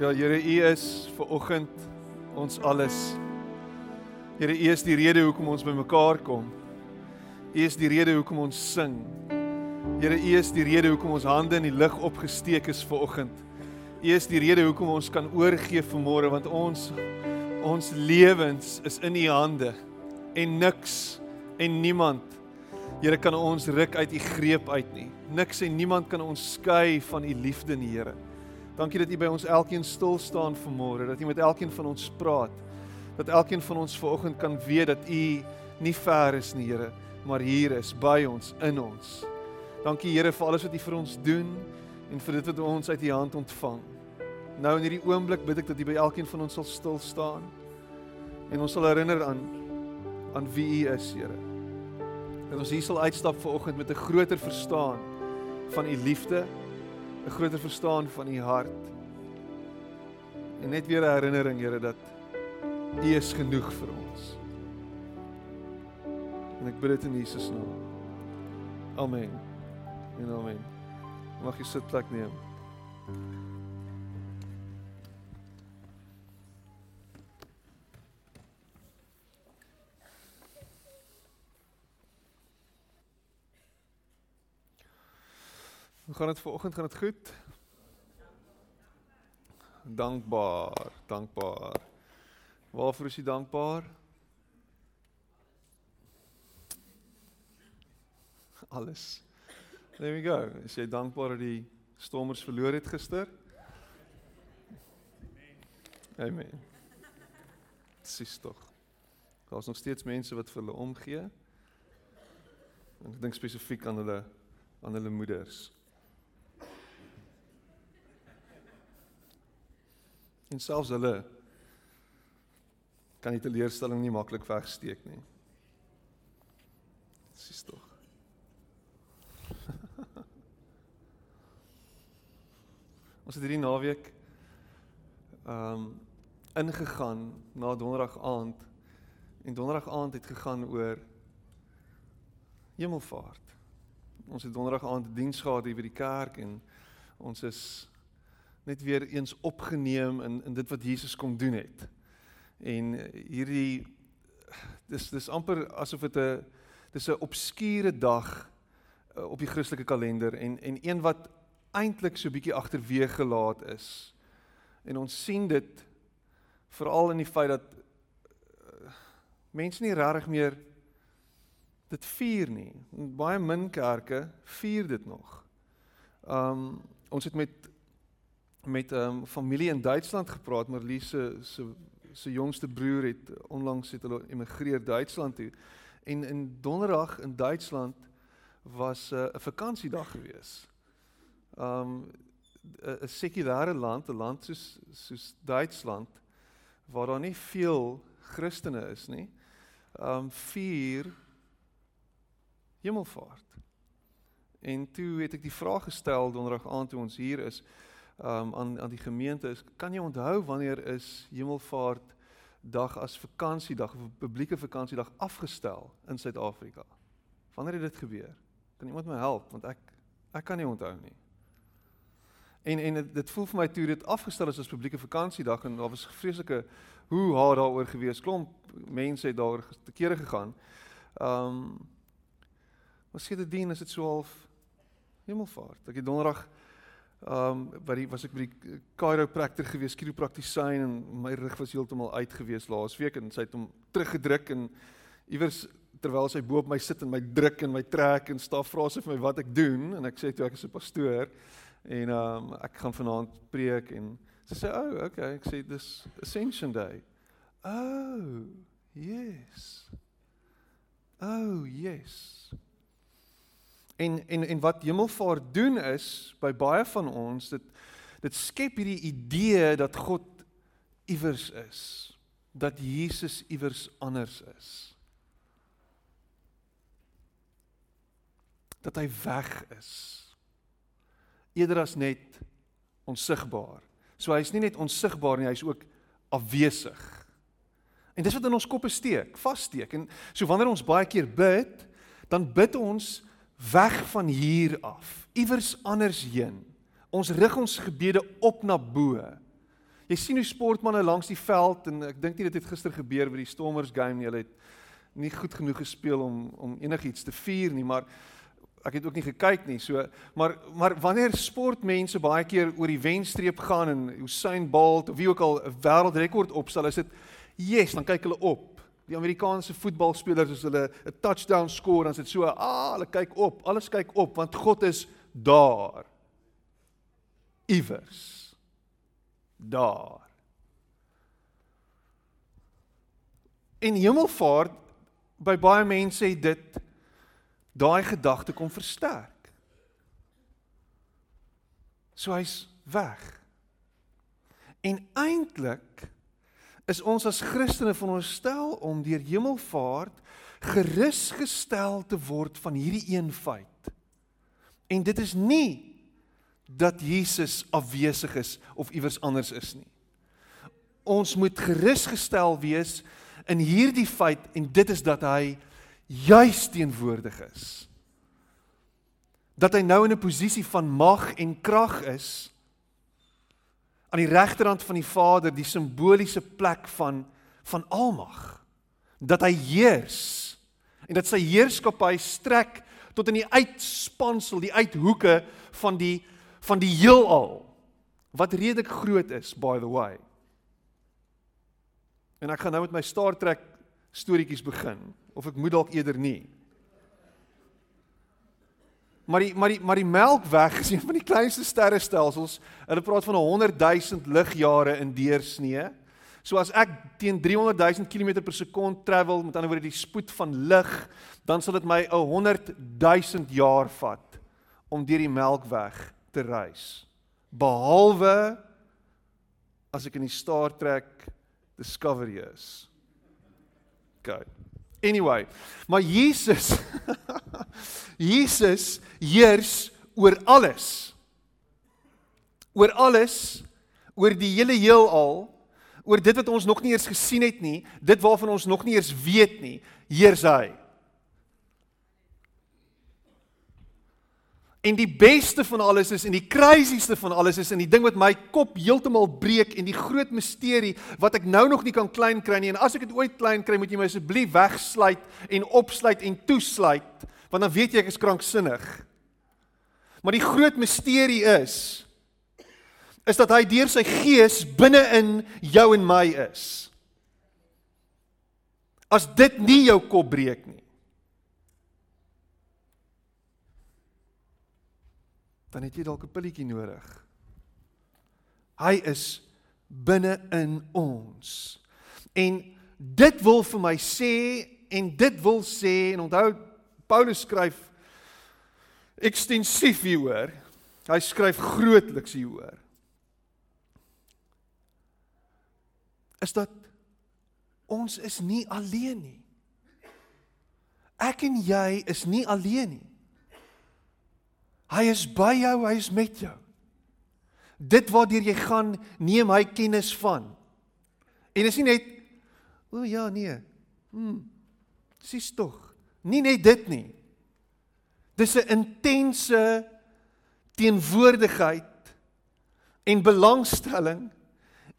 Ja, Here, U is ver oggend ons alles. Here, U is die rede hoekom ons bymekaar kom. U is die rede hoekom ons sing. Here, U is die rede hoekom ons hande in die lug opgesteek is ver oggend. U is die rede hoekom ons kan oorgee vanmôre want ons ons lewens is in U hande en niks en niemand Here kan ons ruk uit U greep uit nie. Niks en niemand kan ons skei van U liefde in die Here. Dankie dat U by ons elkeen stil staan vanmôre, dat U met elkeen van ons praat. Dat elkeen van ons vanoggend kan weet dat U nie ver is nie, Here, maar hier is by ons, in ons. Dankie Here vir alles wat U vir ons doen en vir dit wat ons uit U hand ontvang. Nou in hierdie oomblik bid ek dat U by elkeen van ons sal stil staan en ons sal herinner aan aan wie U is, Here. Dat ons hier sal uitstap vanoggend met 'n groter verstaan van U liefde 'n groter verstaan van u hart. En net weer 'n herinnering, Here, dat u is genoeg vir ons. En ek bid dit in Jesus naam. Amen. En amen. Mag jy sit plek neem. Hoe gaan dit vanoggend? Gaan dit goed? Dankbaar, dankbaar. Waarvoor is jy dankbaar? Alles. There we go. Is jy dankbaar dat die Stormers verloor het gister? Amen. Sis tog. Daar's nog steeds mense wat vir hulle omgee. En ek dink spesifiek aan hulle aan hulle moeders. En selfs hulle kan die teleurstelling nie maklik wegsteek nie. Dis tog. Ons het hierdie naweek ehm um, ingegaan na donderdag aand en donderdag aand het gegaan oor hemelvaart. Ons het donderdag aand diens gehad hier by die kerk en ons is net weer eens opgeneem in in dit wat Jesus kom doen het. En hierdie dis dis amper asof dit 'n dis 'n obskure dag uh, op die Christelike kalender en en een wat eintlik so bietjie agterweeg gelaat is. En ons sien dit veral in die feit dat uh, mense nie regtig meer dit vier nie. Baie min kerke vier dit nog. Um ons het met met 'n um, ehm, familie in Duitsland gepraat, Marlies se se se jongste broer het onlangs het hulle emigreer Duitsland toe. En in Donderdag in Duitsland was 'n uh, vakansiedag gewees. Um 'n sekulêre land, 'n land soos soos Duitsland waar daar nie veel Christene is nie. Um vier Hemelvaart. En toe het ek die vraag gestel Donderdag aand toe ons hier is, um, aan aan die gemeente is kan jy onthou wanneer is Hemelvaart dag as vakansiedag of publieke vakansiedag afgestel in Suid-Afrika? Wanneer het dit gebeur? Kan iemand my help want ek ek kan nie onthou nie. En en dit voel vir my toe dit afgestel is as publieke vakansiedag en daar was vreeslike hoe haar daaroor gewees. Klomp mense het daar te kere gegaan. Ehm um, wat sê dit dien is dit so half Hemelvaart. Ek het donderdag Ehm um, by die was ek by die chiropractor gewees, chiropraktisyn en my rug was heeltemal uit gewees laasweek en sy het hom teruggedruk en iewers terwyl sy bo op my sit en my druk en my trek en staf vra sy vir my wat ek doen en ek sê toe ek is 'n pastoor en ehm um, ek gaan vanaand preek en sy sê o, oh, okay, ek sê dis Ascension Day. Oh, yes. Oh, yes. En en en wat hemelvaart doen is by baie van ons dit dit skep hierdie idee dat God iewers is, dat Jesus iewers anders is. Dat hy weg is. Eerder as net onsigbaar. So hy's nie net onsigbaar nie, hy's ook afwesig. En dis wat in ons koppe steek, vassteek. En so wanneer ons baie keer bid, dan bid ons weg van hier af, iewers anders heen. Ons rig ons gebede op na bo. Jy sien hoe sportmense langs die veld en ek dink nie dit het gister gebeur by die Stormers game nie. Hulle het nie goed genoeg gespeel om om enigiets te vier nie, maar ek het ook nie gekyk nie. So maar maar wanneer sportmense baie keer oor die wenstreep gaan en Usain Bolt of wie ook al 'n wêreldrekord opstel, is dit yes, dan kyk hulle op. Die Amerikaanse voetbalspelers as hulle 'n touchdown skoor, dan is dit so, ah, hulle kyk op. Alles kyk op want God is daar. Iewers. Daar. En hemelvaart by baie mense het dit daai gedagte kom versterk. So hy's weg. En eintlik is ons as Christene veronderstel om deur hemelvaart gerus gestel te word van hierdie een feit. En dit is nie dat Jesus afwesig is of iewers anders is nie. Ons moet gerus gestel wees in hierdie feit en dit is dat hy juis teenwoordig is. Dat hy nou in 'n posisie van mag en krag is aan die regterhand van die Vader, die simboliese plek van van almag. Dat hy heers en dat sy heerskappy strek tot in die uitspansel, die uithoeke van die van die heelal wat redelik groot is by the way. En ek gaan nou met my Star Trek storieetjies begin of ek moet dalk eerder nie. Maar die maar die maar die Melkweg is een van die kleinste sterrestelsels. Hulle praat van 100 000 ligjare in deursnee. So as ek teen 300 000 km per sekond travel, met ander woorde die spoed van lig, dan sal dit my 100 000 jaar vat om deur die Melkweg te reis. Behalwe as ek in die Star Trek Discovery is. Okay. Anyway, maar Jesus Jesus heers oor alles. Oor alles, oor die hele heelal, oor dit wat ons nog nie eens gesien het nie, dit waarvan ons nog nie eens weet nie, heers hy. En die beste van alles is en die crazieste van alles is en die ding wat my kop heeltemal breek en die groot misterie wat ek nou nog nie kan klein kry nie en as ek dit ooit klein kry moet jy my asseblief wegsluit en opsluit en toesluit want dan weet jy ek is kranksinnig. Maar die groot misterie is is dat hy deur sy gees binne in jou en my is. As dit nie jou kop breek nie dan het jy dalk 'n pilletjie nodig. Hy is binne in ons. En dit wil vir my sê en dit wil sê en onthou Paulus skryf ekstensief hieroor. Hy skryf grootliks hieroor. Is dat ons is nie alleen nie. Ek en jy is nie alleen nie. Hy is by jou, hy is met jou. Dit waardeur jy gaan, neem hy kennis van. En is nie net o ja nee. Hm. Sis tog. Nie net dit nie. Dis 'n intense teenwoordigheid en belangstelling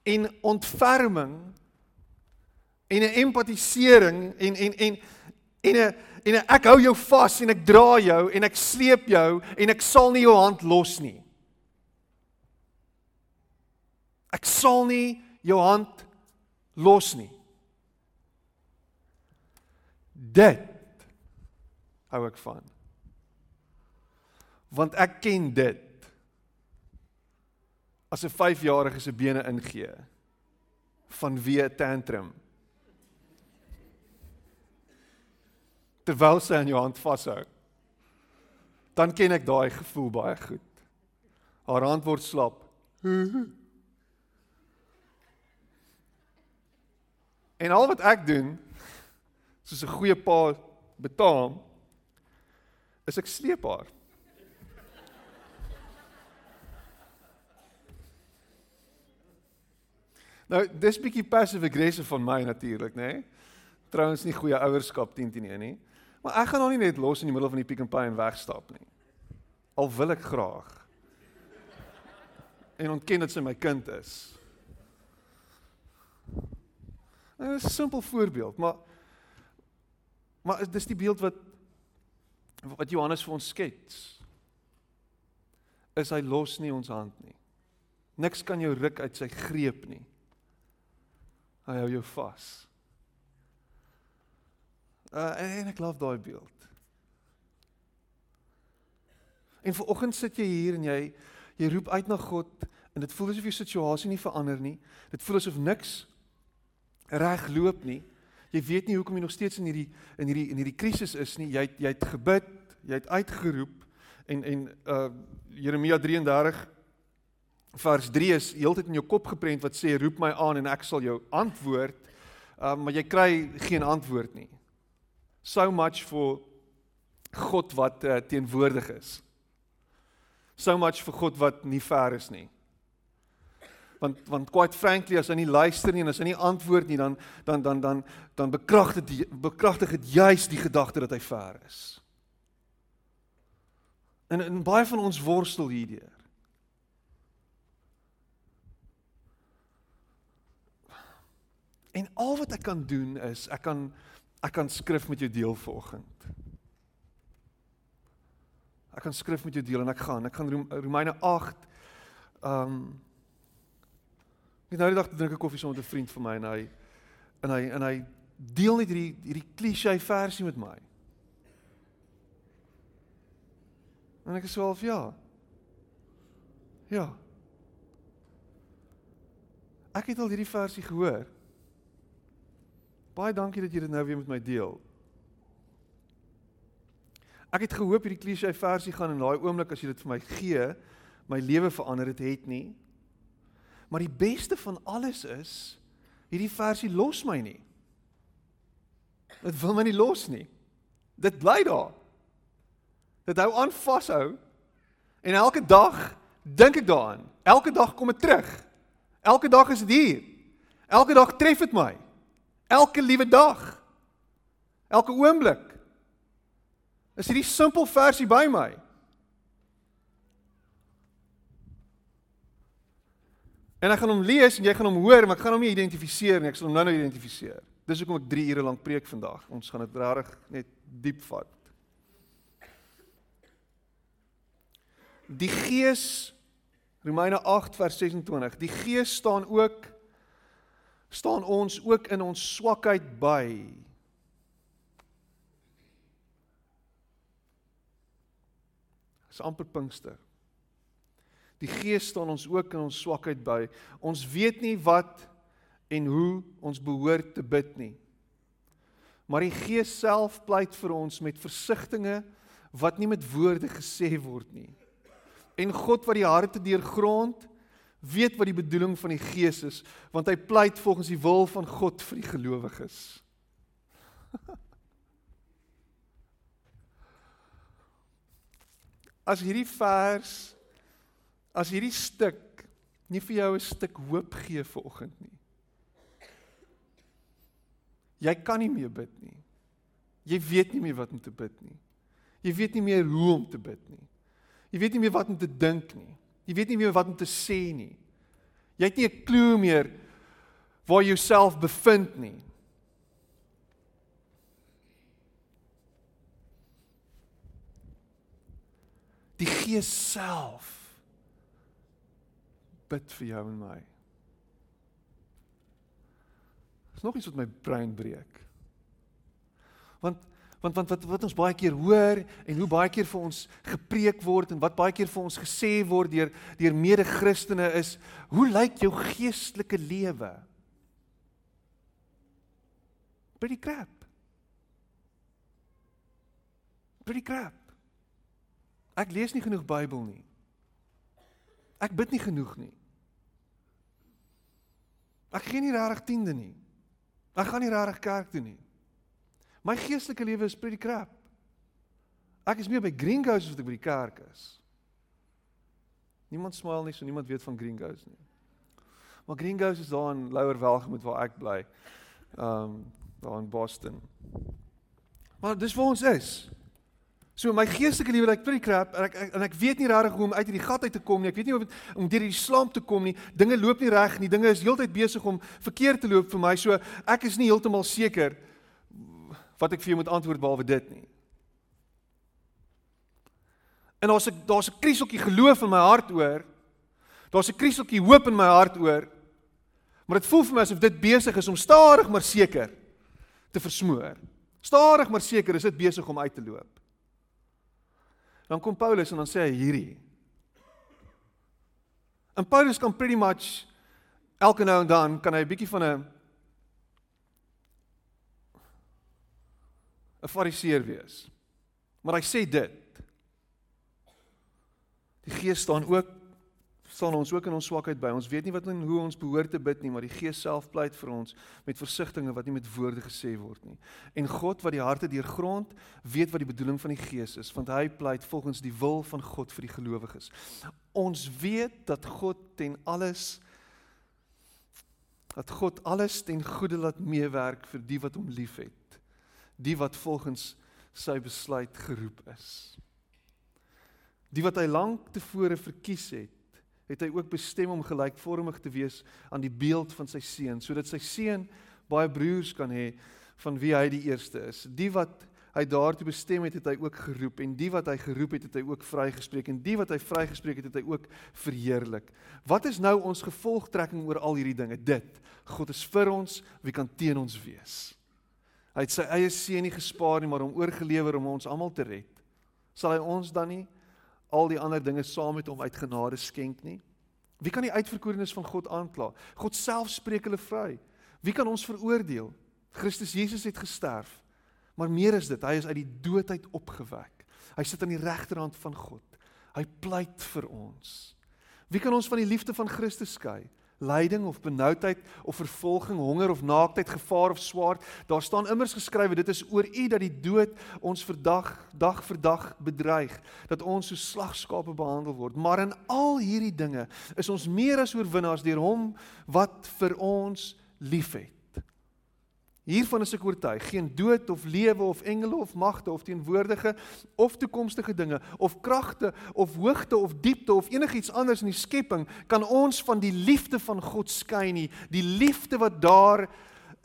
en ontferming en 'n empatisering en en en en 'n en ek hou jou vas en ek dra jou en ek sleep jou en ek sal nie jou hand los nie. Ek sal nie jou hand los nie. Dit hou ek van. Want ek ken dit. As 'n 5-jarige se bene ingee van wie 'n tantrum terwyl sy aan jou hand vashou. Dan ken ek daai gevoel baie goed. Haar hand word slap. En al wat ek doen soos 'n goeie pa betaam is ek sleep haar. Nou, dis bietjie passive aggressive van my natuurlik, nê? Nee? Trouens nie goeie ouerskap 10 teen 1 nie. Maar ek gaan hom nie net los in die middel van die Pick n Pay en wegstap nie. Al wil ek graag. En ontken dat sy my kind is. 'n simpel voorbeeld, maar maar dis die beeld wat wat Johannes vir ons skets. Is hy los nie ons hand nie. Niks kan jou ruk uit sy greep nie. Hy hou jou vas. Uh en ek love daai beeld. En vanoggend sit jy hier en jy jy roep uit na God en dit voel asof jou situasie nie verander nie. Dit voel asof niks reg loop nie. Jy weet nie hoekom jy nog steeds in hierdie in hierdie in hierdie krisis is nie. Jy het, jy het gebid, jy het uitgeroep en en uh Jeremia 33 vers 3 is heeltyd in jou kop geprent wat sê roep my aan en ek sal jou antwoord. Uh maar jy kry geen antwoord nie. So much for God wat uh, teenwoordig is. So much vir God wat nie ver is nie. Want want quite frankly as hy nie luister nie en as hy nie antwoord nie dan dan dan dan dan bekragtig dit bekragtig dit juis die gedagte dat hy ver is. En en baie van ons worstel hierdeur. En al wat ek kan doen is ek kan ek kan skrif met jou deel vanoggend. Ek kan skrif met jou deel en ek gaan ek gaan Romeine 8 ehm um, Ek nou die dag drink ek koffie saam met 'n vriend van my en hy en hy en hy deel net hierdie hierdie klise versie met my. En ek sê half ja. Ja. Ek het al hierdie versie gehoor. Baie dankie dat jy dit nou weer met my deel. Ek het gehoop hierdie klise versie gaan in daai oomblik as jy dit vir my gee, my lewe verander dit het nie. Maar die beste van alles is hierdie versie los my nie. Dit wil my nie los nie. Dit bly daar. Dit hou aan vashou. En elke dag dink ek daaraan. Elke dag kom dit terug. Elke dag is dit hier. Elke dag tref dit my. Elke liewe dag. Elke oomblik. Is hierdie simpel versie by my. En ek gaan hom lees en jy gaan hom hoor, maar ek gaan hom nie identifiseer nie. Ek sal hom nou-nou identifiseer. Dis hoekom ek 3 ure lank preek vandag. Ons gaan dit regtig net diep vat. Die Gees Romeine 8 vers 26. Die Gees staan ook staan ons ook in ons swakheid by. Dis amper Pinkster. Die Gees staan ons ook in ons swakheid by. Ons weet nie wat en hoe ons behoort te bid nie. Maar die Gees self pleit vir ons met versigtings wat nie met woorde gesê word nie. En God wat die harte deurgrond, weet wat die bedoeling van die Gees is, want hy pleit volgens die wil van God vir die gelowiges. As hierdie vers as hierdie stuk nie vir jou 'n stuk hoop gee vir oggend nie. Jy kan nie meer bid nie. Jy weet nie meer wat om te bid nie. Jy weet nie meer hoe om te bid nie. Jy weet nie meer wat om te dink nie. Jy weet nie meer wat om te sê nie. Jy het nie 'n klou meer waar jy jouself bevind nie. Die Gees self bid vir jou en my. Dis nog iets wat my brein breek. Want want want wat wat ons baie keer hoor en hoe baie keer vir ons gepreek word en wat baie keer vir ons gesê word deur deur mede-Christene is, hoe lyk jou geestelike lewe? Pretty crap. Pretty crap. Ek lees nie genoeg Bybel nie. Ek bid nie genoeg nie. Ek gee nie regtig tiende nie. Ek gaan nie regtig kerk toe nie. My geestelike lewe is pretty crap. Ek is meer by Green Ghost as wat ek by die kerk is. Niemand smaal nie, so niemand weet van Green Ghost nie. Maar Green Ghost is daar in Lower Welgemoot waar ek bly. Um, daar in Boston. Maar dis waar ons is. So my geestelike lewe lyk pretty crap en ek, ek en ek weet nie regtig hoe om uit hierdie gat uit te kom nie. Ek weet nie of het, om deur hierdie slaam te kom nie. Dinge loop nie reg nie. Dinge is heeltyd besig om verkeerd te loop vir my. So ek is nie heeltemal seker wat ek vir jou moet antwoord behalwe dit nie. En daar's 'n daar's 'n krieseltjie geloof in my hart oor. Daar's 'n krieseltjie hoop in my hart oor. Maar dit voel vir my asof dit besig is om stadig maar seker te versmoor. Stadig maar seker is dit besig om uit te loop. Dan kom Paulus en dan sê hy hierdie. En Paulus kan pretty much elke nou en dan kan hy 'n bietjie van 'n 'n fariseer wees. Maar hy sê dit. Die Gees staan ook staan ons ook in ons swakheid by. Ons weet nie wat en hoe ons behoort te bid nie, maar die Gees self pleit vir ons met versigtings wat nie met woorde gesê word nie. En God wat die harte deurgrond, weet wat die bedoeling van die Gees is, want hy pleit volgens die wil van God vir die gelowiges. Ons weet dat God ten alles dat God alles ten goeie laat meewerk vir die wat hom liefhet die wat volgens sy besluit geroep is. Die wat hy lank tevore verkies het, het hy ook bestem om gelykvormig te wees aan die beeld van sy seun, sodat sy seun baie broers kan hê van wie hy die eerste is. Die wat hy daartoe bestem het, het hy ook geroep en die wat hy geroep het, het hy ook vrygespreek en die wat hy vrygespreek het, het hy ook verheerlik. Wat is nou ons gevolgtrekking oor al hierdie dinge? Dit: God is vir ons, wie kan teen ons wees? Hy het sy eie seun nie gespaar nie, maar hom oorgelewer om ons almal te red. Sal hy ons dan nie al die ander dinge saam met hom uit genade skenk nie? Wie kan die uitverkorenes van God aankla? God self spreek hulle vry. Wie kan ons veroordeel? Christus Jesus het gesterf. Maar meer is dit, hy is uit die dood uit opgewek. Hy sit aan die regterhand van God. Hy pleit vir ons. Wie kan ons van die liefde van Christus skei? Lyding of benoudheid of vervolging, honger of naaktheid, gevaar of swaard. Daar staan immers geskrywe dit is oor U dat die dood ons verdag dag vir dag bedreig, dat ons so slagskape behandel word. Maar in al hierdie dinge is ons meer as oorwinnaars deur hom wat vir ons liefhet. Hiervan is ek oortuig, geen dood of lewe of engele of magte of teenwoordige of toekomstige dinge of kragte of hoogte of diepte of enigiets anders in die skepping kan ons van die liefde van God skei nie, die liefde wat daar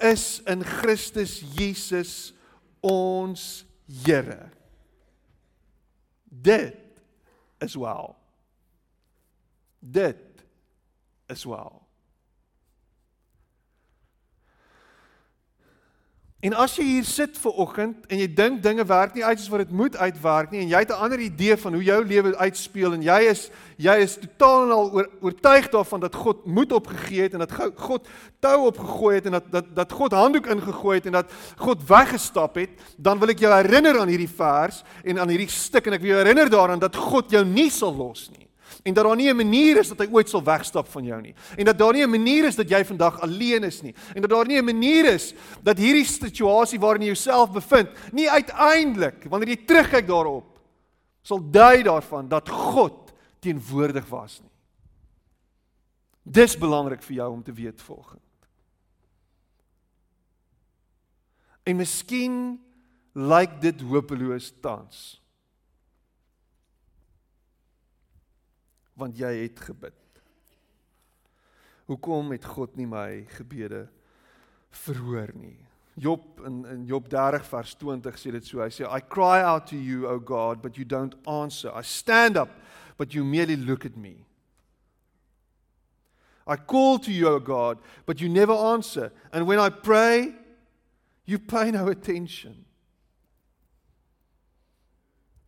is in Christus Jesus ons Here. Dit is wel. Dit is wel. En as jy hier sit ver oggend en jy dink dinge werk nie uit soos wat dit moet uitwerk nie en jy het 'n ander idee van hoe jou lewe uitspeel en jy is jy is totaal en al oor, oortuig daarvan dat God moed opgegee het en dat God tou opgegooi het en dat dat dat God handdoek ingegooi het en dat God weggestap het, dan wil ek jou herinner aan hierdie vers en aan hierdie stuk en ek wil jou herinner daaraan dat God jou nie sal los nie en dat daar nie 'n manier is dat hy ooit sal wegstap van jou nie. En dat daar nie 'n manier is dat jy vandag alleen is nie. En dat daar nie 'n manier is dat hierdie situasie waarin jy jouself bevind nie uiteindelik wanneer jy terugkyk daarop sal dui daarvan dat God teenwoordig was nie. Dis belangrik vir jou om te weet volgens en miskien lyk dit hopeloos tans want jy het gebid. Hoekom het God nie my gebede verhoor nie? Job in in Job 30 vers 20 sê dit so. Hy sê I cry out to you O God, but you don't answer. I stand up, but you merely look at me. I call to you O God, but you never answer. And when I pray, you pay no attention.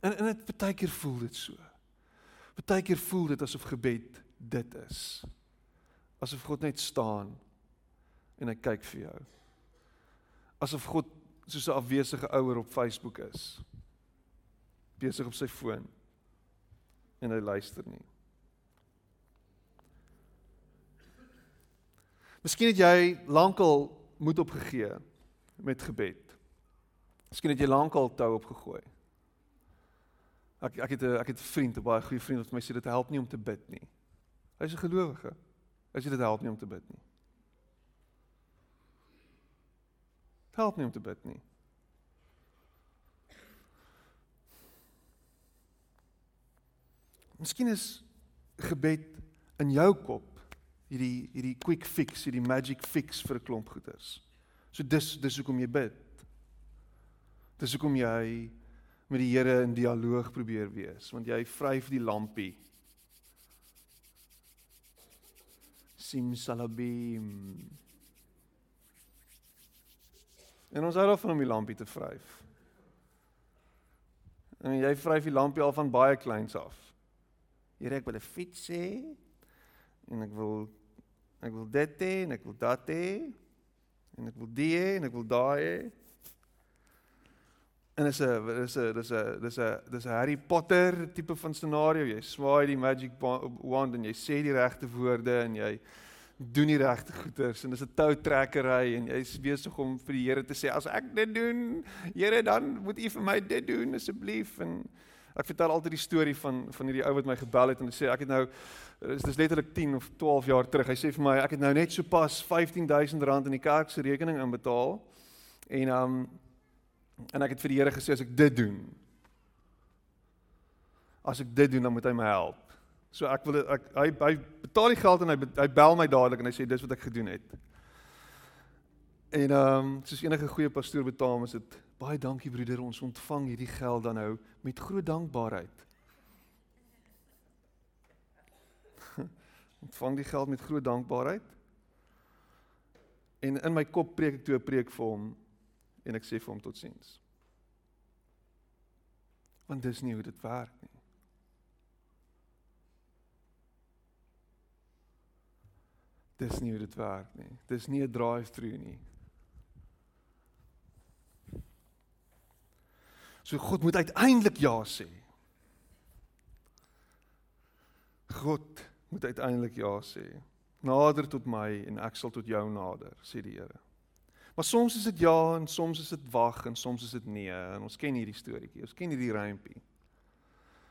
En en dit baie keer voel dit so. Partykeer voel dit asof gebed dit is. Asof God net staan en hy kyk vir jou. Asof God soos 'n afwesige ouer op Facebook is. Besig op sy foon en hy luister nie. Miskien het jy lankal moed opgegee met gebed. Miskien het jy lankal tou opgegooi. Ek ek het 'n ek het 'n vriend, 'n baie goeie vriend wat my sê dit help nie om te bid nie. Hy's 'n gelowige. Hy sê dit help nie om te bid nie. Help nie om te bid nie. Miskien is gebed in jou kop hierdie hierdie quick fix, hierdie magic fix vir 'n klomp goeders. So dis dis hoekom jy bid. Dis hoekom jy met die Here in dialoog probeer wees, want jy vryf die lampie. Simsalabim. En ons hou daarvan om die lampie te vryf. En jy vryf die lampie al van baie kleins af. Here, ek wil 'n fiets hê en ek wil ek wil dit hê en ek wil dat hê en ek wil die hê en ek wil daai hê. En dis 'n dis 'n dis 'n dis 'n dis 'n Harry Potter tipe van scenario. Jy swaai die magic wand en jy sê die regte woorde en jy doen die regte goeders en dis 'n toutrekkery en jy's besig om vir die Here te sê as ek dit doen, Here dan moet U vir my dit doen asseblief en ek vertel altyd die storie van van hierdie ou wat my gebel het en sê ek het nou dis dis letterlik 10 of 12 jaar terug. Hy sê vir my ek het nou net so pas R15000 in die kerk se rekening inbetaal en um En ek het vir die Here gesê as ek dit doen, as ek dit doen, dan moet hy my help. So ek wil ek hy hy betaal die geld en hy hy bel my dadelik en hy sê dis wat ek gedoen het. En ehm um, soos enige goeie pastoor betaal ons dit baie dankie broeder ons ontvang hierdie geld dan nou met groot dankbaarheid. ontvang die geld met groot dankbaarheid. En in my kop preek ek toe 'n preek vir hom en ek sê vir hom totsiens. Want dis nie hoe dit werk nie. Dis nie hoe dit werk nie. Dis nie 'n drive-through nie. So God moet uiteindelik ja sê. God moet uiteindelik ja sê. Nader tot my en ek sal tot jou nader, sê die Here. Maar soms is dit ja en soms is dit wag en soms is dit nee en ons ken hierdie storieetjie. Ons ken hierdie rympie.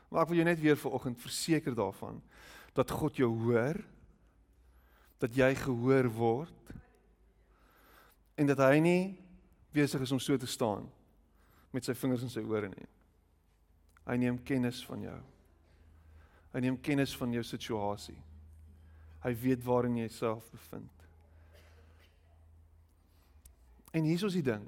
Maar ek wil jou net weer vanoggend verseker daarvan dat God jou hoor dat jy gehoor word en dat hy nie besig is om so te staan met sy vingers in sy ore nie. Hy neem kennis van jou. Hy neem kennis van jou situasie. Hy weet waarin jy jouself bevind. En hier is die ding.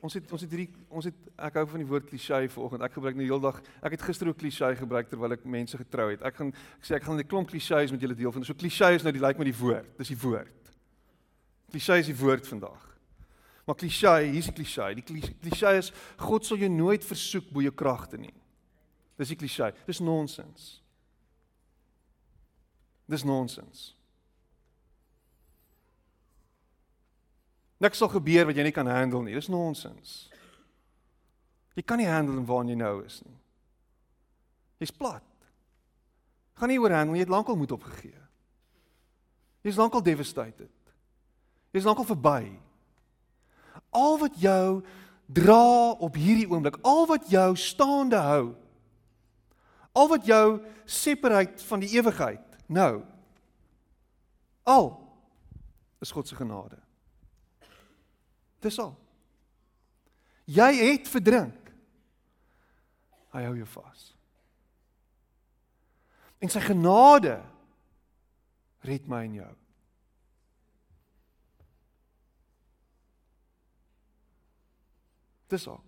Ons het ons het hierdie ons het ek hou van die woord klisjé vanoggend. Ek gebruik nou heeldag. Ek het gister ook klisjé gebruik terwyl ek mense getrou het. Ek gaan ek sê ek gaan 'n klomp klisjés met julle deel van. So klisjé is nou die lyk like met die woord. Dis die woord. Klisjé is die woord vandag. Maar klisjé, hier's die klisjé. Die klisjé is God sal jou nooit versoek bo jou kragte nie. Dis die klisjé. Dis nonsens. Dis nonsens. Niks sal gebeur wat jy nie kan handle nie. Dis nonsens. Jy kan nie handle waar jy nou is nie. Jy's plat. Gaan nie oor handle, jy het lankal moed opgegee. Jy's lankal devastated. Jy's lankal verby. Al wat jou dra op hierdie oomblik, al wat jou staande hou, al wat jou separate van die ewigheid Nou. Al is God se genade. Dis al. Jy het verdrink. Hy hou jou vas. En sy genade red my en jou. Dis al.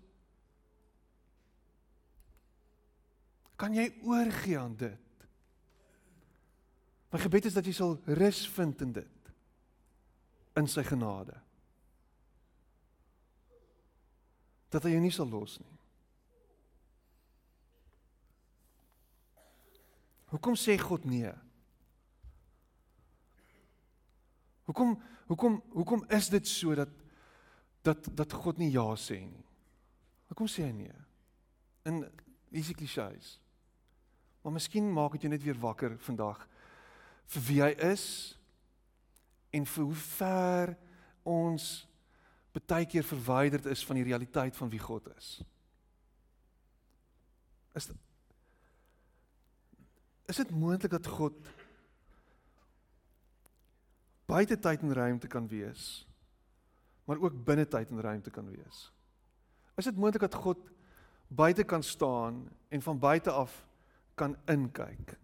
Kan jy oorgie aan dit? My gebed is dat jy sal rus vind in dit. In sy genade. Dat hy jou nie sal los nie. Hoekom sê God nee? Hoekom hoekom hoekom is dit so dat dat dat God nie ja sê nie? Hoekom sê hy nee? In hierdie klisjées. Maar miskien maak dit jou net weer wakker vandag vir wie hy is en vir hoe ver ons baie keer verwyderd is van die realiteit van wie God is. Is Is dit moontlik dat God buite tyd en ruimte kan wees, maar ook binne tyd en ruimte kan wees? Is dit moontlik dat God buite kan staan en van buite af kan inkyk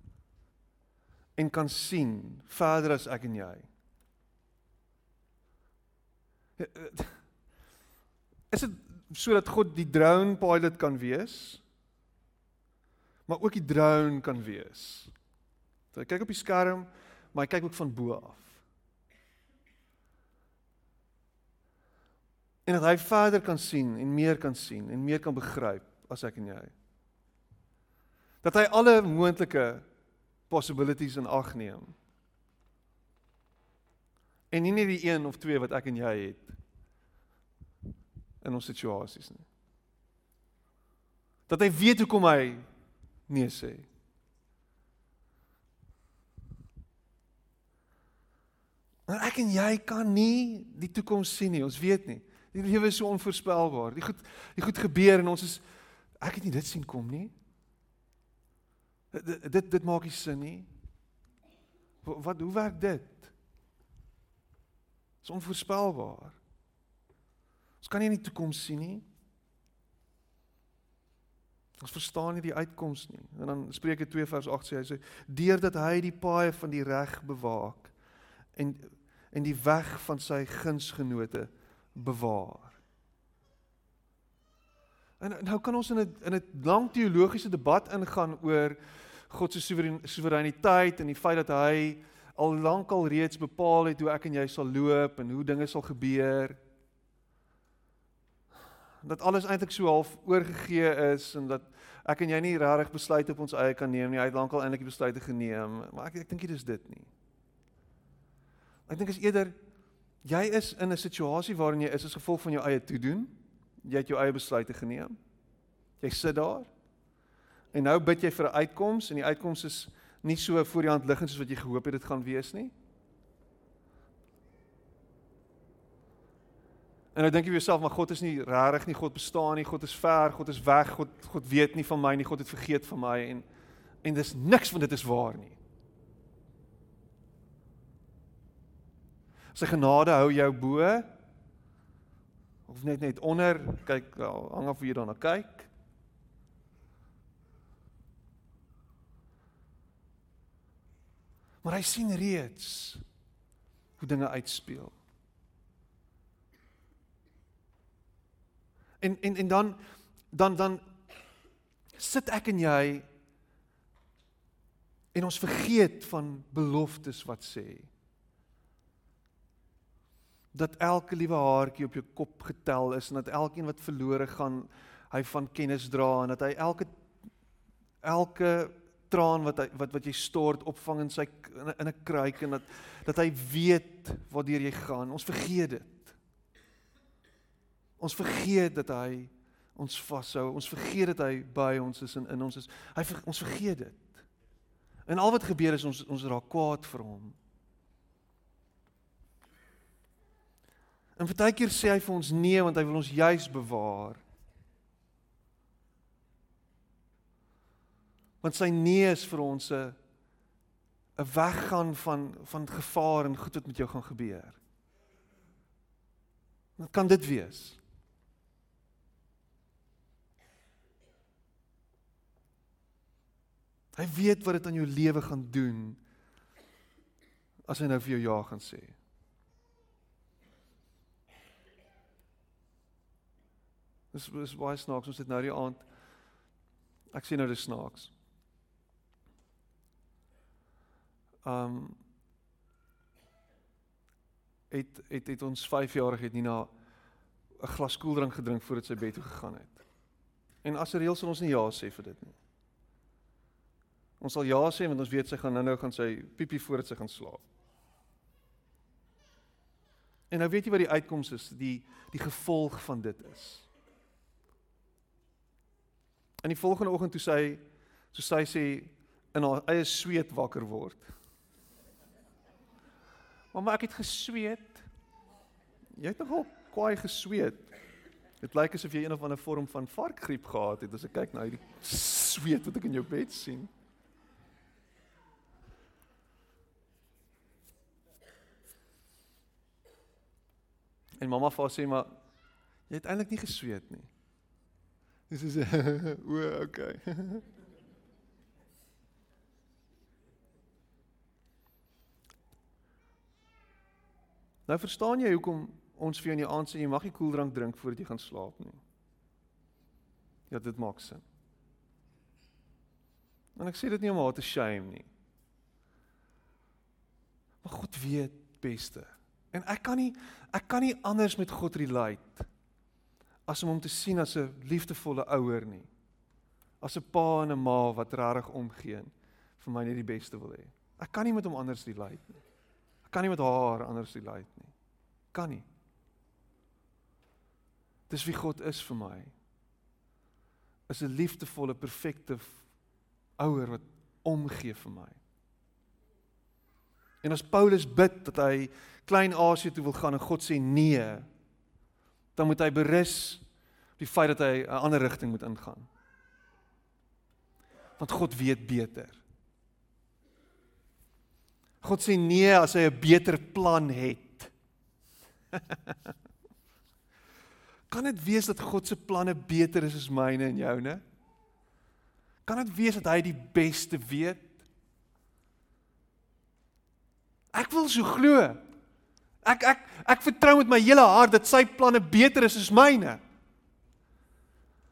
en kan sien verder as ek en jy? Is dit sodat God die drone pilot kan wees? Maar ook die drone kan wees. So kyk op die skerm, maar hy kyk ook van bo af. En dat hy verder kan sien en meer kan sien en meer kan begryp as ek en jy. Dat hy alle moontlike possibilities in ag neem. En nie net die een of twee wat ek en jy het in ons situasies nie. Dat hy weet hoekom hy nee sê. Maar ek en jy kan nie die toekoms sien nie. Ons weet nie. Die lewe is so onvoorspelbaar. Die goed die goed gebeur en ons is ek het nie dit sien kom nie. Dit dit, dit maak nie sin nie. Wat, hoe werk dit? Dit is onvoorspelbaar. Ons kan nie in die toekoms sien nie. Ons verstaan nie die uitkoms nie. En dan Spreuke 2 vers 8 sê hy sê deurdat hy die paaie van die reg bewaak en en die weg van sy gunsgenote bewaar. En nou kan ons in 'n in 'n lang teologiese debat ingaan oor God se soewereiniteit en die feit dat hy al lank al reeds bepaal het hoe ek en jy sal loop en hoe dinge sal gebeur dat alles eintlik so half oorgegee is en dat ek en jy nie regtig besluite op ons eie kan neem nie. Hy het lankal eintlik die besluite geneem, maar ek ek dink dit is dit nie. Ek dink is eerder jy is in 'n situasie waarin jy is as gevolg van jou eie toedoen. Jy het jou eie besluite geneem. Jy sit daar. En nou bid jy vir 'n uitkoms en die uitkoms is nie so voor die hand liggend soos wat jy gehoop het dit gaan wees nie. En nou dink jy vir jouself, maar God is nie regtig nie, God bestaan nie, God is ver, God is weg, God God weet nie van my nie, God het vergeet van my en en dis niks van dit is waar nie. Sy genade hou jou bo of net net onder, kyk, hang af hoe jy daarna kyk. Maar hy sien reeds hoe dinge uitspeel. En en en dan dan dan sit ek en jy en ons vergeet van beloftes wat sê dat elke liewe haartjie op jou kop getel is en dat elkeen wat verlore gaan hy van kennis dra en dat hy elke elke traan wat hy wat wat jy stort opvang in sy in 'n kruik en dat dat hy weet waartoe jy gaan ons vergeet dit Ons vergeet dat hy ons vashou. Ons vergeet dat hy by ons is en in ons is. Hy ons vergeet dit. En al wat gebeur is ons ons raak kwaad vir hom. En partykeer sê hy vir ons nee want hy wil ons juis bewaar. Want sy nee is vir ons 'n 'n weggaan van van gevaar en goed wat met jou gaan gebeur. Wat kan dit wees? Hy weet wat dit aan jou lewe gaan doen as hy nou vir jou ja gaan sê. Dis is baie snaaks ons het nou die aand ek sien nou dis snaaks. Um het het het ons 5-jarige het nie na 'n glas koeldrank gedrink voordat sy bed toe gegaan het. En as reël sal ons nie ja sê vir dit nie. Ons sal ja sê want ons weet sy gaan nou-nou gaan sy piepie voordat sy gaan slaap. En nou weet jy wat die uitkoms is, die die gevolg van dit is. In die volgende oggend toe sy so sy sê in haar eie sweet wakker word. Mamma, ek het gesweet. Jy het nogal kwaai gesweet. Dit lyk asof jy een of ander vorm van varkgriep gehad het as ek kyk na hierdie sweet wat ek in jou bed sien. En mamma vir haar sê maar jy het eintlik nie gesweet nie. Dis is o, okay. Nou verstaan jy hoekom ons vir jou in die aand sê jy mag nie koeldrank drink voordat jy gaan slaap nie. Ja, dit maak sin. En ek sê dit nie om haar te shame nie. Maar God weet beste. En ek kan nie ek kan nie anders met God relate as om hom te sien as 'n liefdevolle ouer nie. As 'n pa en 'n ma wat regtig omgee en vir my net die beste wil hê. Ek kan nie met hom anders relate nie. Kan nie met haar anders relate nie. Kan nie. Dis wie God is vir my. Is 'n liefdevolle, perfekte ouer wat omgee vir my. En as Paulus bid dat hy klein Asië toe wil gaan en God sê nee, dan moet hy berus op die feit dat hy 'n ander rigting moet ingaan. Want God weet beter. God sê nee as hy 'n beter plan het. kan dit wees dat God se planne beter is as myne en joune? Kan dit wees dat hy die beste weet? Ek wil so glo. Ek ek ek vertrou met my hele hart dat sy planne beter is as myne.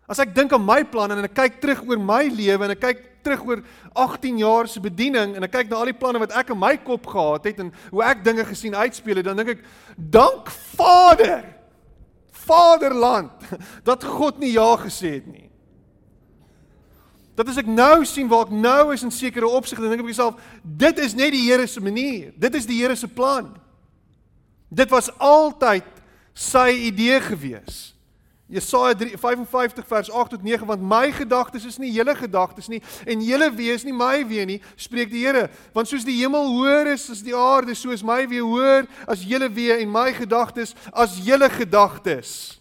As ek dink aan my planne en ek kyk terug oor my lewe en ek kyk terug oor 18 jaar se bediening en ek kyk na al die planne wat ek in my kop gehad het en hoe ek dinge gesien uitspeel het, dan dink ek dank Vader. Vaderland dat God nie ja gesê het nie. Dat as ek nou sien waar ek nou is in sekere opsigte, dink ek by myself, dit is net die Here se manier. Dit is die Here se plan. Dit was altyd sy idee gewees. Jesaja 55 vers 8 tot 9 want my gedagtes is nie julle gedagtes nie en julle wee is nie my wee nie spreek die Here want soos die hemel hoër is as die aarde so is my wee hoër as julle wee en my gedagtes as julle gedagtes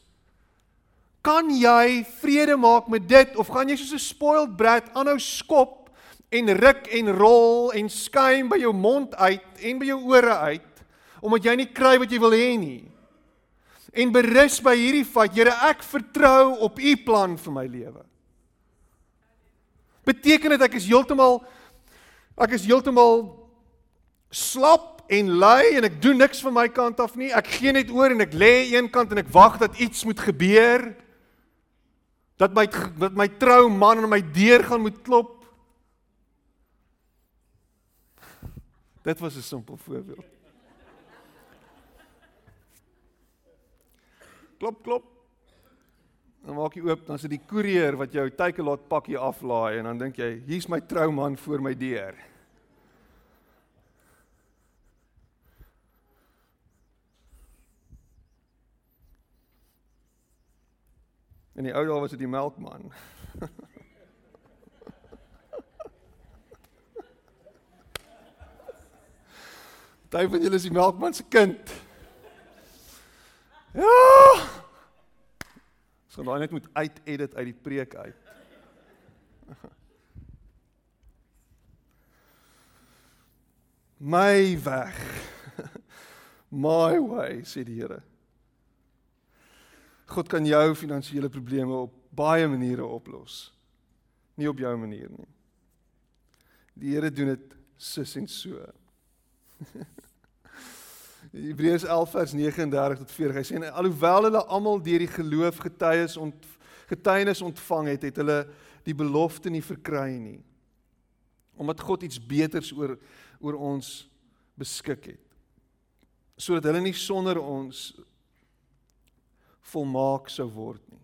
kan jy vrede maak met dit of gaan jy soos 'n spoiled brat aanhou skop en ruk en rol en skuim by jou mond uit en by jou ore uit omdat jy nie kry wat jy wil hê nie. En berus by hierdie feit, Here, ek vertrou op U plan vir my lewe. Beteken dit ek is heeltemal ek is heeltemal slap en lui en ek doen niks van my kant af nie. Ek gee net oor en ek lê een kant en ek wag dat iets moet gebeur. Dat my dat my trou man aan my deur gaan moet klop. Dit was 'n simpel voorbeeld. Klop klop. Dan maak jy oop, dan is dit die koerier wat jou takealot pakkie aflaai en dan dink jy, hier's my trouman voor my deur. En die ou daal was dit die melkman. Daai van julle is die melkman se kind. Ja. So daai net moet uit edit uit die preek uit. My weg. My way, sê die Here. God kan jou finansiële probleme op baie maniere oplos. Nie op jou manier nie. Die Here doen dit sus en so. Hebreërs 11 vers 39 tot 40. Hy sê alhoewel hulle almal deur die geloof getuies ont getuienis ontvang het, het hulle die belofte nie verkry nie. Omdat God iets beters oor oor ons beskik het. Sodat hulle nie sonder ons volmaak sou word nie.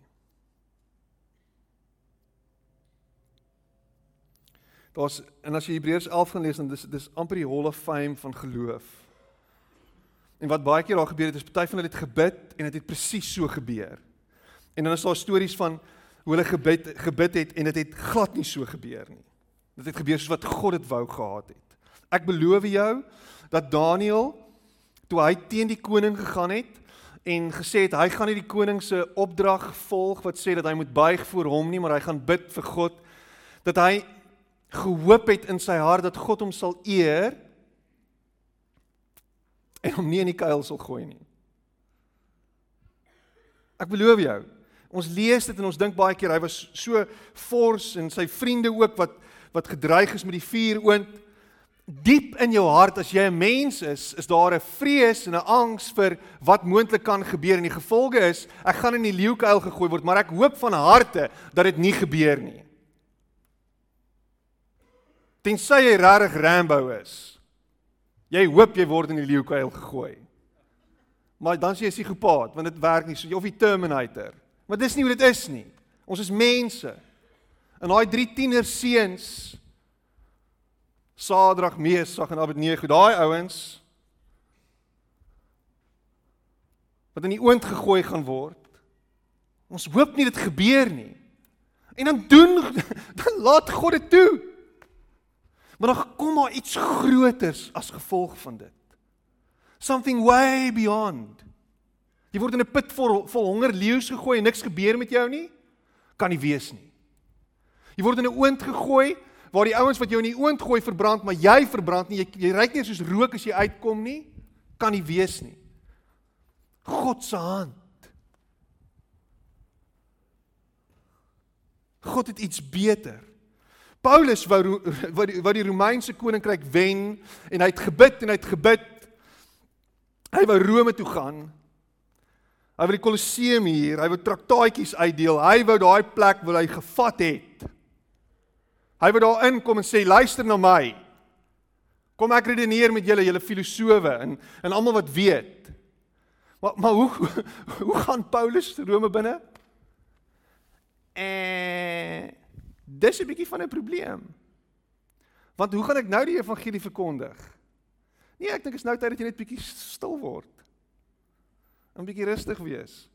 Daar's en as jy Hebreërs 11 gaan lees dan dis dis amper die hall of fame van geloof. En wat baie keer daar gebeur het is party van hulle het gebid en dit het, het presies so gebeur. En dan is daar stories van hoe hulle gebid gebid het en dit het, het glad nie so gebeur nie. Dit het gebeur soos wat God dit wou gehad het. Ek beloof jou dat Daniël toe hy teen die koning gegaan het en gesê het hy gaan nie die koning se opdrag volg wat sê dat hy moet buig voor hom nie, maar hy gaan bid vir God dat hy gehoop het in sy hart dat God hom sal eer en hom nie in die kuil sal gooi nie. Ek beloof jou, Ons lees dit en ons dink baie keer hy was so fors en sy vriende ook wat wat gedreig is met die vuur oond. Diep in jou hart as jy 'n mens is, is daar 'n vrees en 'n angs vir wat moontlik kan gebeur en die gevolge is ek gaan in die leeukuil gegooi word, maar ek hoop van harte dat dit nie gebeur nie. Tensy jy regtig Rambo is. Jy hoop jy word in die leeukuil gegooi. Maar dan sê jy psigopaat want dit werk nie so of die Terminator. Maar dis nie hoe dit is nie. Ons is mense. En daai drie tiener seuns Sadrag, Mesach en Abednego, daai ouens wat in die oond gegooi gaan word. Ons hoop nie dit gebeur nie. En dan doen dan laat God dit toe. Maar dan kom daar iets groters as gevolg van dit. Something way beyond. Jy word in 'n put vol vol honger leeu's gegooi en niks gebeur met jou nie. Kan nie wees nie. Jy word in 'n oond gegooi waar die ouens wat jou in die oond gooi verbrand, maar jy verbrand nie. Jy jy ryk nie soos rook as jy uitkom nie. Kan nie wees nie. God se hand. God het iets beter. Paulus wou wat die, wat die Romeinse koninkryk wen en hy het gebid en hy het gebid. Hy wou Rome toe gaan Hy wil die Kolosseum hier, hy wil traktaatjies uitdeel. Hy wou daai plek wil hy gevat het. Hy wou daar inkom en sê luister na my. Kom ek redeneer met julle, julle filosowe en en almal wat weet. Maar maar hoe hoe gaan Paulus Rome binne? En dis 'n bietjie van 'n probleem. Want hoe gaan ek nou die evangelie verkondig? Nee, ek dink is nou tyd dat jy net bietjie stil word. 'n bietjie rustig wees.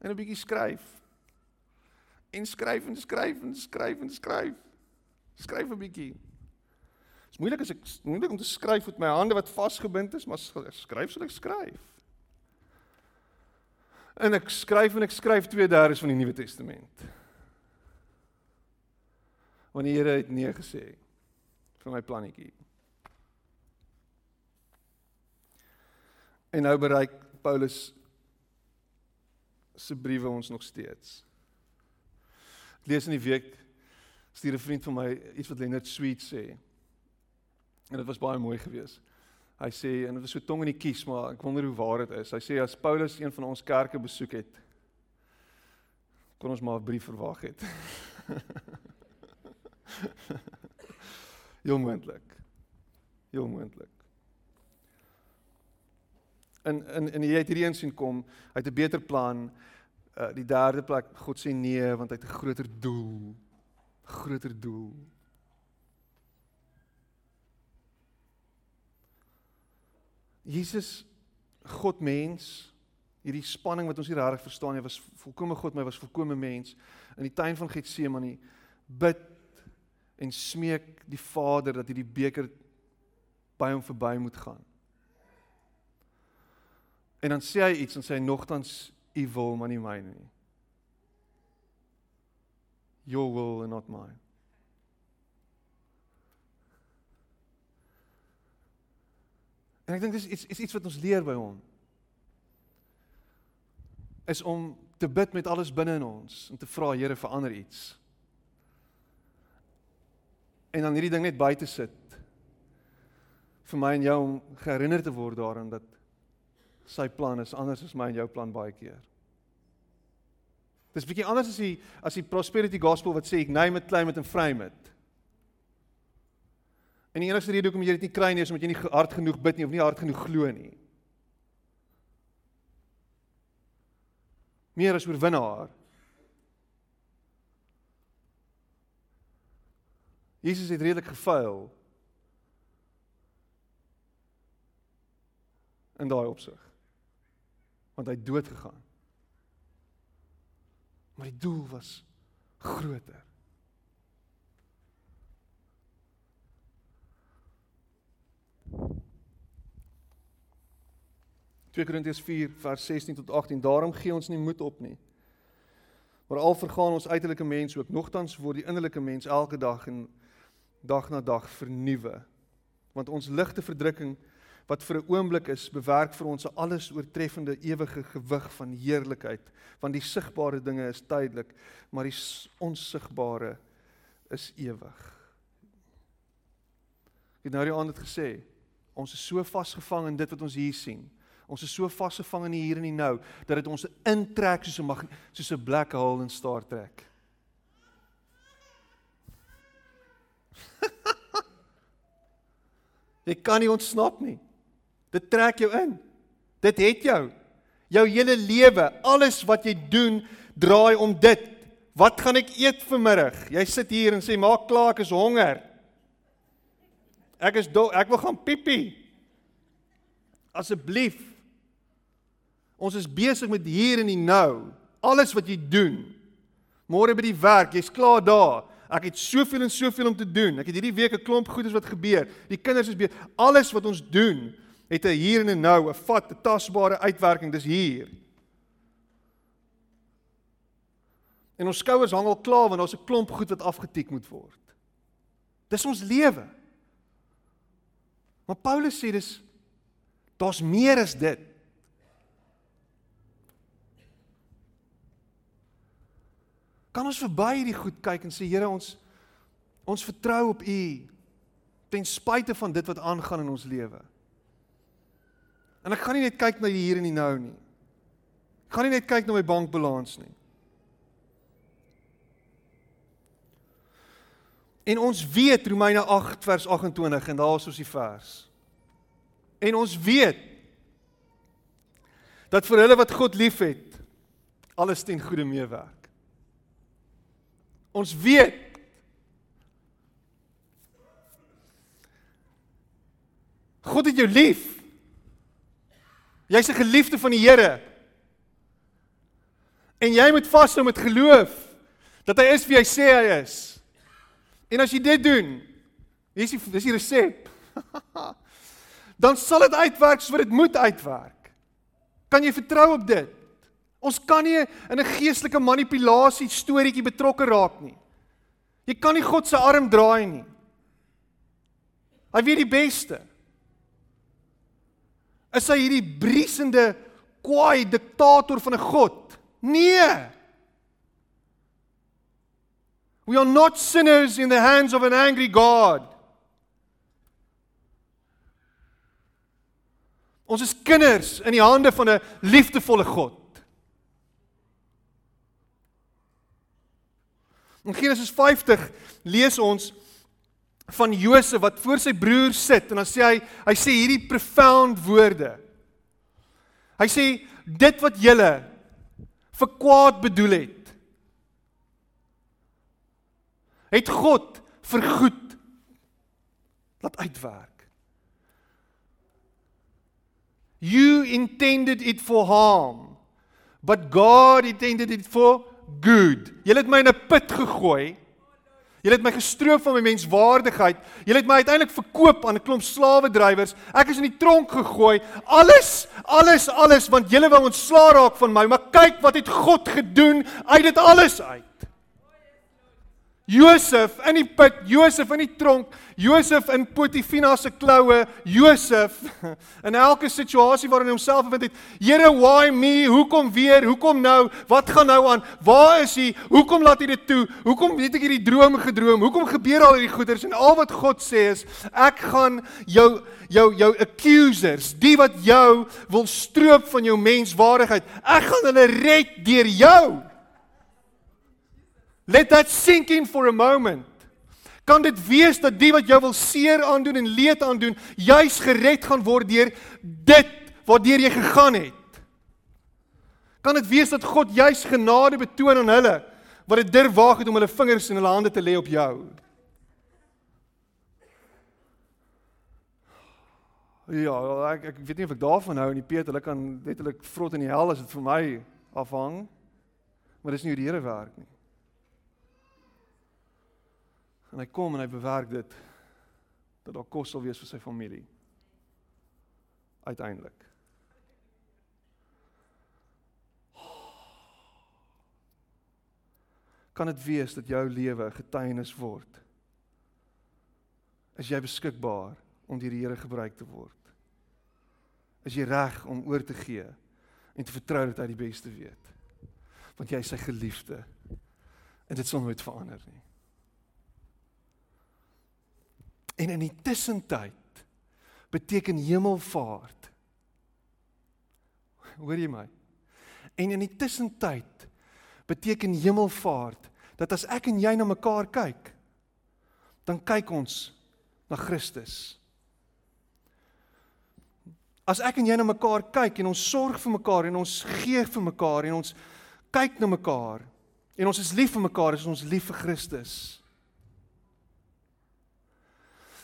En 'n bietjie skryf. En skryf en skryf en skryf en skryf. Skryf 'n bietjie. Dit is moeilik as ek moeilik om te skryf met my hande wat vasgebind is, maar skryf sal ek skryf. En ek skryf en ek skryf 2/3 van die Nuwe Testament. Want die Here het nee gesê vir my plannetjie. En nou bereik Paulus se briewe ons nog steeds. Ek lees in die week stuur 'n vriend van my iets wat Leonard Sweet sê. En dit was baie mooi geweest. Hy sê en dit was so tong in die kies, maar ek wonder hoe waar dit is. Hy sê as Paulus een van ons kerke besoek het, kon ons maar 'n brief verwag het. Heel moontlik. Heel moontlik in in in jy het hierdie een sien kom, hy het 'n beter plan. Uh die derde plek, God sê nee want hy het 'n groter doel. Groter doel. Jesus God mens, hierdie spanning wat ons hier reg verstaan, hy was volkomme God, maar hy was volkomme mens in die tuin van Getsemane bid en smeek die Vader dat hierdie beker by hom verby moet gaan. En dan sê hy iets en sê hy nogtans u wil maar nie myne nie. Your will and not mine. En ek dink dis iets is iets wat ons leer by hom. Is om te bid met alles binne in ons en te vra Here verander iets. En dan hierdie ding net by te sit vir my en jou om herinner te word daaraan dat sy plan is anders as my en jou plan baie keer. Dis bietjie anders as die as die prosperity gospel wat sê ek name it, claim it and frame it. En die enigste rede hoekom jy dit nie kry nie is omdat jy nie hard genoeg bid nie of nie hard genoeg glo nie. Meer as oorwinnaar. Jesus het redelik gefaal. In daai opsig want hy dood gegaan. Maar die doel was groter. Twee Korintiërs 4 vers 16 tot 18 daarom gee ons nie moed op nie. Maar al vergaan ons uiterlike mens ook nogtans word die innerlike mens elke dag en dag na dag vernuwe. Want ons ligte verdrukking wat vir 'n oomblik is bewerk vir ons 'n alles oortreffende ewige gewig van heerlikheid want die sigbare dinge is tydelik maar die onsigbare is ewig. Ek het nou die aand het gesê ons is so vasgevang in dit wat ons hier sien. Ons is so vasgevang in die hier en die nou dat dit ons intrek soos 'n soos 'n black hole in Star Trek. Jy kan nie ontsnap nie. Dit trek jou in. Dit het jou. Jou hele lewe, alles wat jy doen, draai om dit. Wat gaan ek eet vanmiddag? Jy sit hier en sê maak klaar, ek is honger. Ek is dol, ek wil gaan piepie. Asseblief. Ons is besig met hier en die nou. Alles wat jy doen. Môre by die werk, jy's klaar daar. Ek het soveel en soveel om te doen. Ek het hierdie week 'n klomp goedes wat gebeur. Die kinders is besig. Alles wat ons doen, het 'n hier en 'n nou, 'n vat, 'n tasbare uitwerking. Dis hier. En ons skouers hang al klaar want daar's 'n klomp goed wat afgetik moet word. Dis ons lewe. Maar Paulus sê dis daar's meer as dit. Kan ons verby hierdie goed kyk en sê Here ons ons vertrou op U ten spyte van dit wat aangaan in ons lewe. En ek gaan nie net kyk na die hier en die nou nie. Ek gaan nie net kyk na my bankbalans nie. En ons weet Romeine 8 vers 28 en daar is ons die vers. En ons weet dat vir hulle wat God liefhet alles ten goeie meewerk. Ons weet God het jou lief. Jy's 'n geliefde van die Here. En jy moet vashou met geloof dat hy is wie hy sê hy is. En as jy dit doen, hier's die dis die resep. dan sal dit uitwerk soos dit moet uitwerk. Kan jy vertrou op dit? Ons kan nie in 'n geestelike manipulasie storieetjie betrokke raak nie. Jy kan nie God se arm draai nie. Hy weet die beste. Is hy hierdie briesende kwaai diktator van 'n God? Nee. We are not sinners in the hands of an angry God. Ons is kinders in die hande van 'n liefdevolle God. In Genesis 50 lees ons van Josef wat voor sy broer sit en dan sê hy hy sê hierdie profound woorde. Hy sê dit wat julle vir kwaad bedoel het het God vir goed laat uitwerk. You intended it for harm but God intended it for good. Julle het my in 'n put gegooi. Julle het my gestroop van my menswaardigheid. Julle het my uiteindelik verkoop aan 'n klomp slawedrywers. Ek is in die tronk gegooi. Alles, alles, alles want julle wou ontslaa raak van my, maar kyk wat het God gedoen uit dit alles uit. Josef in die put, Josef in die tronk, Josef in Potifina se kloue, Josef in elke situasie waarin hy homself bevind het. Here, why me? Hoekom weer? Hoekom nou? Wat gaan nou aan? Waar is hy? Hoekom laat hy dit toe? Hoekom het ek hierdie drome gedroom? Hoekom gebeur al hierdie goeders? En al wat God sê is, ek gaan jou jou jou accusers, die wat jou wil stroop van jou menswaardigheid, ek gaan hulle red deur jou. Let that sink in for a moment. Kan dit wees dat die wat jou wil seer aandoen en leed aandoen, juis gered gaan word deur dit waardeur jy gegaan het? Kan dit wees dat God juis genade betoon aan hulle wat dit durf waag het om hulle vingers en hulle hande te lê op jou? Ja, ek ek weet nie of ek daarvan hou nie, Piet, hulle kan letterlik vrot in die hel as dit vir my afhang. Maar dis nie hoe die Here werk nie. En hy kom en hy bewerk dit dat daar kos sal wees vir sy familie. Uiteindelik. Kan dit wees dat jou lewe getuienis word? Is jy beskikbaar om deur die Here gebruik te word? is jy reg om oor te gee en te vertrou dat hy die beste weet. Want jy is sy geliefde. En dit sal nooit verander nie. En in die tussentyd beteken hemelvaart. Hoor jy my? En in die tussentyd beteken hemelvaart dat as ek en jy na mekaar kyk, dan kyk ons na Christus. As ek en jy na mekaar kyk en ons sorg vir mekaar en ons gee vir mekaar en ons kyk na mekaar en ons is lief vir mekaar, is ons lief vir Christus.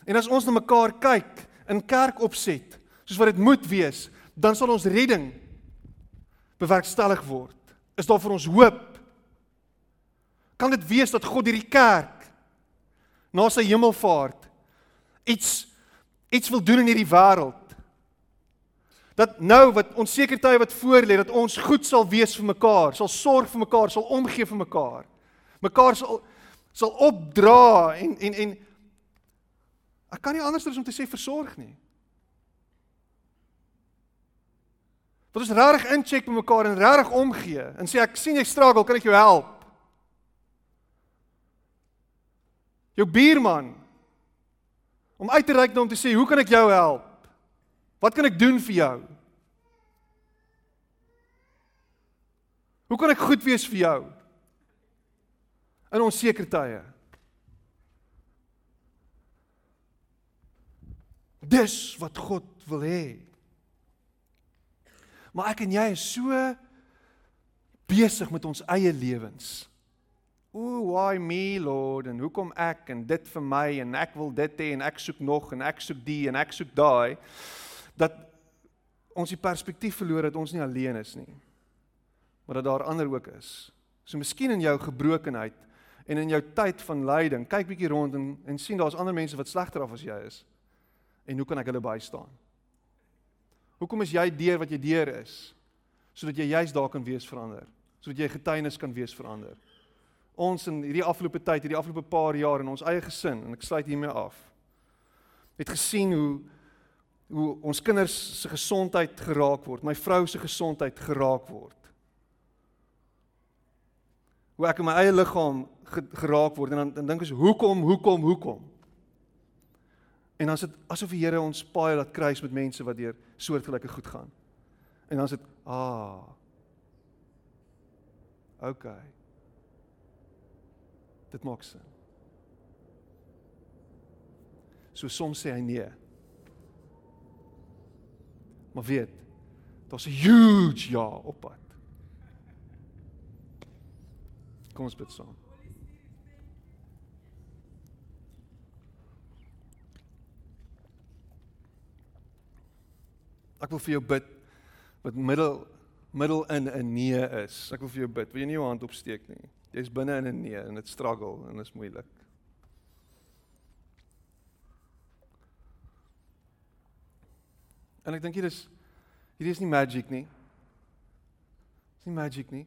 En as ons na mekaar kyk in kerk opset, soos wat dit moet wees, dan sal ons redding bewerkstellig word. Is daar vir ons hoop? Kan dit wees dat God hierdie kerk na sy hemelvaart iets iets wil doen in hierdie wêreld? Dat nou wat onseker tye wat voor lê dat ons goed sal wees vir mekaar, sal sorg vir mekaar, sal omgee vir mekaar. Mekaar sal sal opdra en en en ek kan nie anders as om te sê versorg nie. Wat ons regtig incheck met mekaar en regtig omgee en sê ek sien jy struggle, kan ek jou help? Jou buurman om uit te reik na hom te sê, "Hoe kan ek jou help? Wat kan ek doen vir jou?" Hoe kan ek goed wees vir jou? In onseker tye. Dis wat God wil hê. Maar ek en jy is so besig met ons eie lewens. O, why me Lord en hoekom ek en dit vir my en ek wil dit hê en ek soek nog en ek soek die en ek soek daai dat ons die perspektief verloor dat ons nie alleen is nie. Maar dat daar ander ook is. So miskien in jou gebrokenheid en in jou tyd van lyding, kyk bietjie rond en en sien daar's ander mense wat slegter af as jy is. En hoe kan ek hulle bystaan? Hoekom is jy deur wat jy deur is? Sodat jy juis daar kan wees verander. Sodat jy getuienis kan wees verander. Ons in hierdie afgelope tyd, hierdie afgelope paar jaar in ons eie gesin en ek sluit hiermee af. Het gesien hoe hoe ons kinders se gesondheid geraak word, my vrou se gesondheid geraak word. Hoe ek in my eie liggaam geraak word en dan dan dink ek hoekom, hoekom, hoekom? En dan is dit asof die Here ons paai laat kruis met mense wat deur soortgelyke goed gaan. En dan is dit ah. OK. Dit maak sin. So soms sê hy nee. Maar weet, daar's 'n huge ja op pad. Kom ons bid saam. Ek wil vir jou bid wat middel middel in 'n nee is. Ek wil vir jou bid. Wil jy nie jou hand opsteek nie? Jy's binne in 'n nee en dit struggle en dit is moeilik. En ek dink hier is hierdie is nie magic nie. Dis nie magic nie.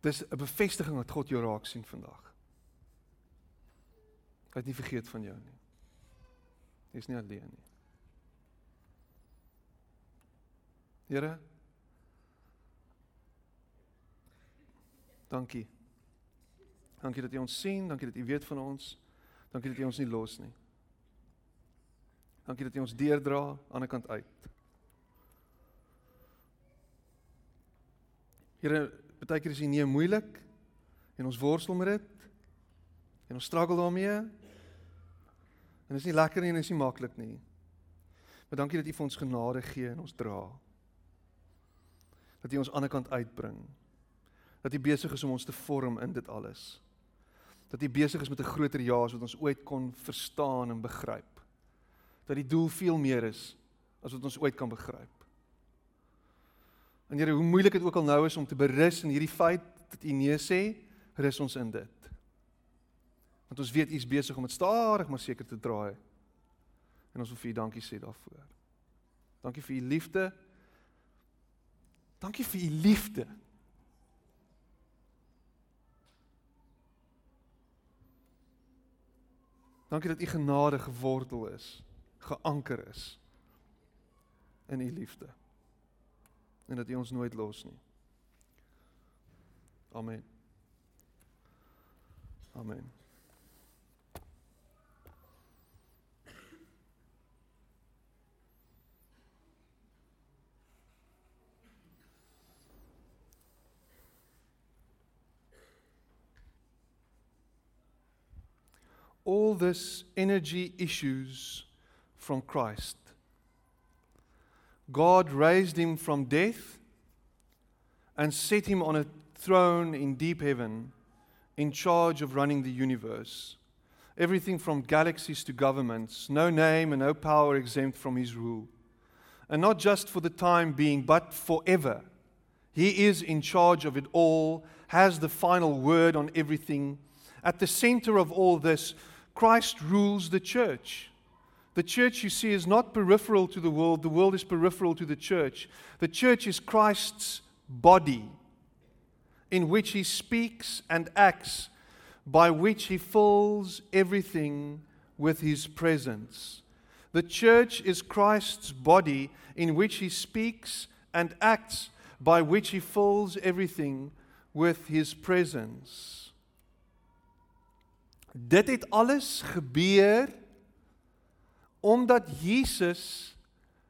Dis 'n bevestiging dat God jou raak sien vandag. Hy het nie vergeet van jou nie. Jy's nie alleen nie. Here. Dankie. Dankie dat jy ons sien, dankie dat jy weet van ons. Dankie dat jy ons nie los nie. Dankie dat jy ons deurdra aan die kant uit. Here, baie keer is dit nie moeilik en ons worstel met dit en ons struggle daarmee En dit is nie lekker nie en dit is nie maklik nie. Maar dankie dat U vir ons genade gee en ons dra. Dat U ons aan die kant uitbring. Dat U besig is om ons te vorm in dit alles. Dat U besig is met 'n groter jaas wat ons ooit kon verstaan en begryp. Dat die doel veel meer is as wat ons ooit kan begryp. En Here, hoe moeilik dit ook al nou is om te berus in hierdie feit dat U nee sê, rus ons in dit. Want ons weet is besig om dit stadig maar seker te draai. En ons wil vir u dankie sê daarvoor. Dankie vir u liefde. Dankie vir u liefde. Dankie dat u genade gewortel is, geanker is in u liefde. En dat u ons nooit los nie. Amen. Amen. All this energy issues from Christ. God raised him from death and set him on a throne in deep heaven in charge of running the universe. Everything from galaxies to governments, no name and no power exempt from his rule. And not just for the time being, but forever. He is in charge of it all, has the final word on everything. At the center of all this, Christ rules the church. The church, you see, is not peripheral to the world, the world is peripheral to the church. The church is Christ's body in which he speaks and acts, by which he fills everything with his presence. The church is Christ's body in which he speaks and acts, by which he fills everything with his presence. Dit het alles gebeur omdat Jesus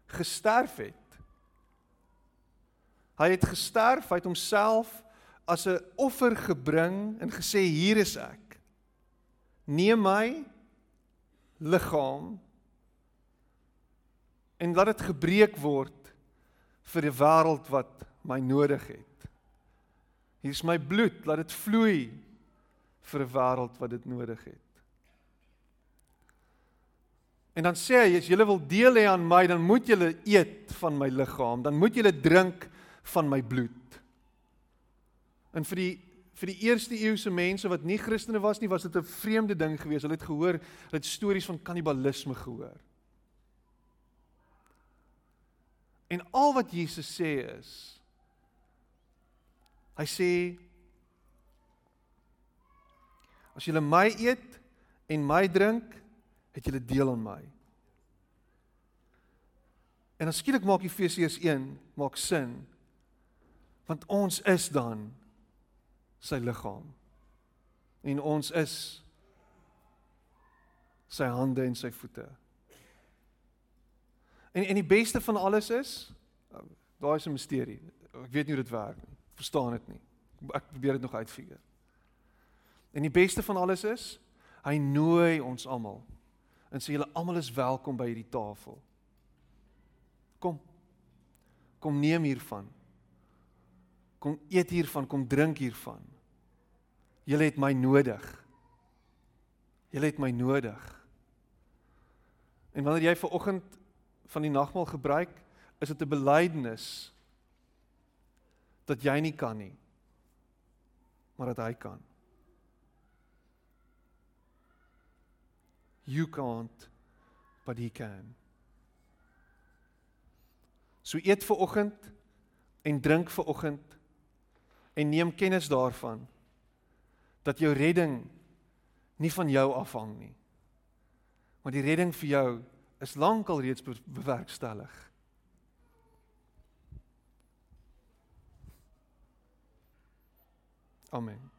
gesterf het. Hy het gesterf, hy het homself as 'n offer gebring en gesê hier is ek. Neem my liggaam en laat dit gebreek word vir die wêreld wat my nodig het. Hier is my bloed, laat dit vloei vir 'n wêreld wat dit nodig het. En dan sê hy as julle wil deel hê aan my, dan moet julle eet van my liggaam, dan moet julle drink van my bloed. En vir die vir die eerste eeuse mense wat nie Christene was nie, was dit 'n vreemde ding geweest. Hulle het gehoor, hulle het stories van kannibalisme gehoor. En al wat Jesus sê is hy sê As julle my eet en my drink, het julle deel aan my. En dan skielik maak Efesiërs 1 maak sin. Want ons is dan sy liggaam. En ons is sy hande en sy voete. En en die beste van alles is daai is 'n misterie. Ek weet nie hoe dit werk nie. Verstaan dit nie. Ek probeer dit nog uitfigure. En die beste van alles is, hy nooi ons almal en sê julle almal is welkom by hierdie tafel. Kom. Kom neem hiervan. Kom eet hiervan, kom drink hiervan. Julle het my nodig. Julle het my nodig. En wanneer jy ver oggend van die nagmaal gebruik, is dit 'n belydenis dat jy nie kan nie, maar dat hy kan. You can't, but he can. So eet vir oggend en drink vir oggend en neem kennis daarvan dat jou redding nie van jou afhang nie. Maar die redding vir jou is lankal reeds bewerkstellig. Amen.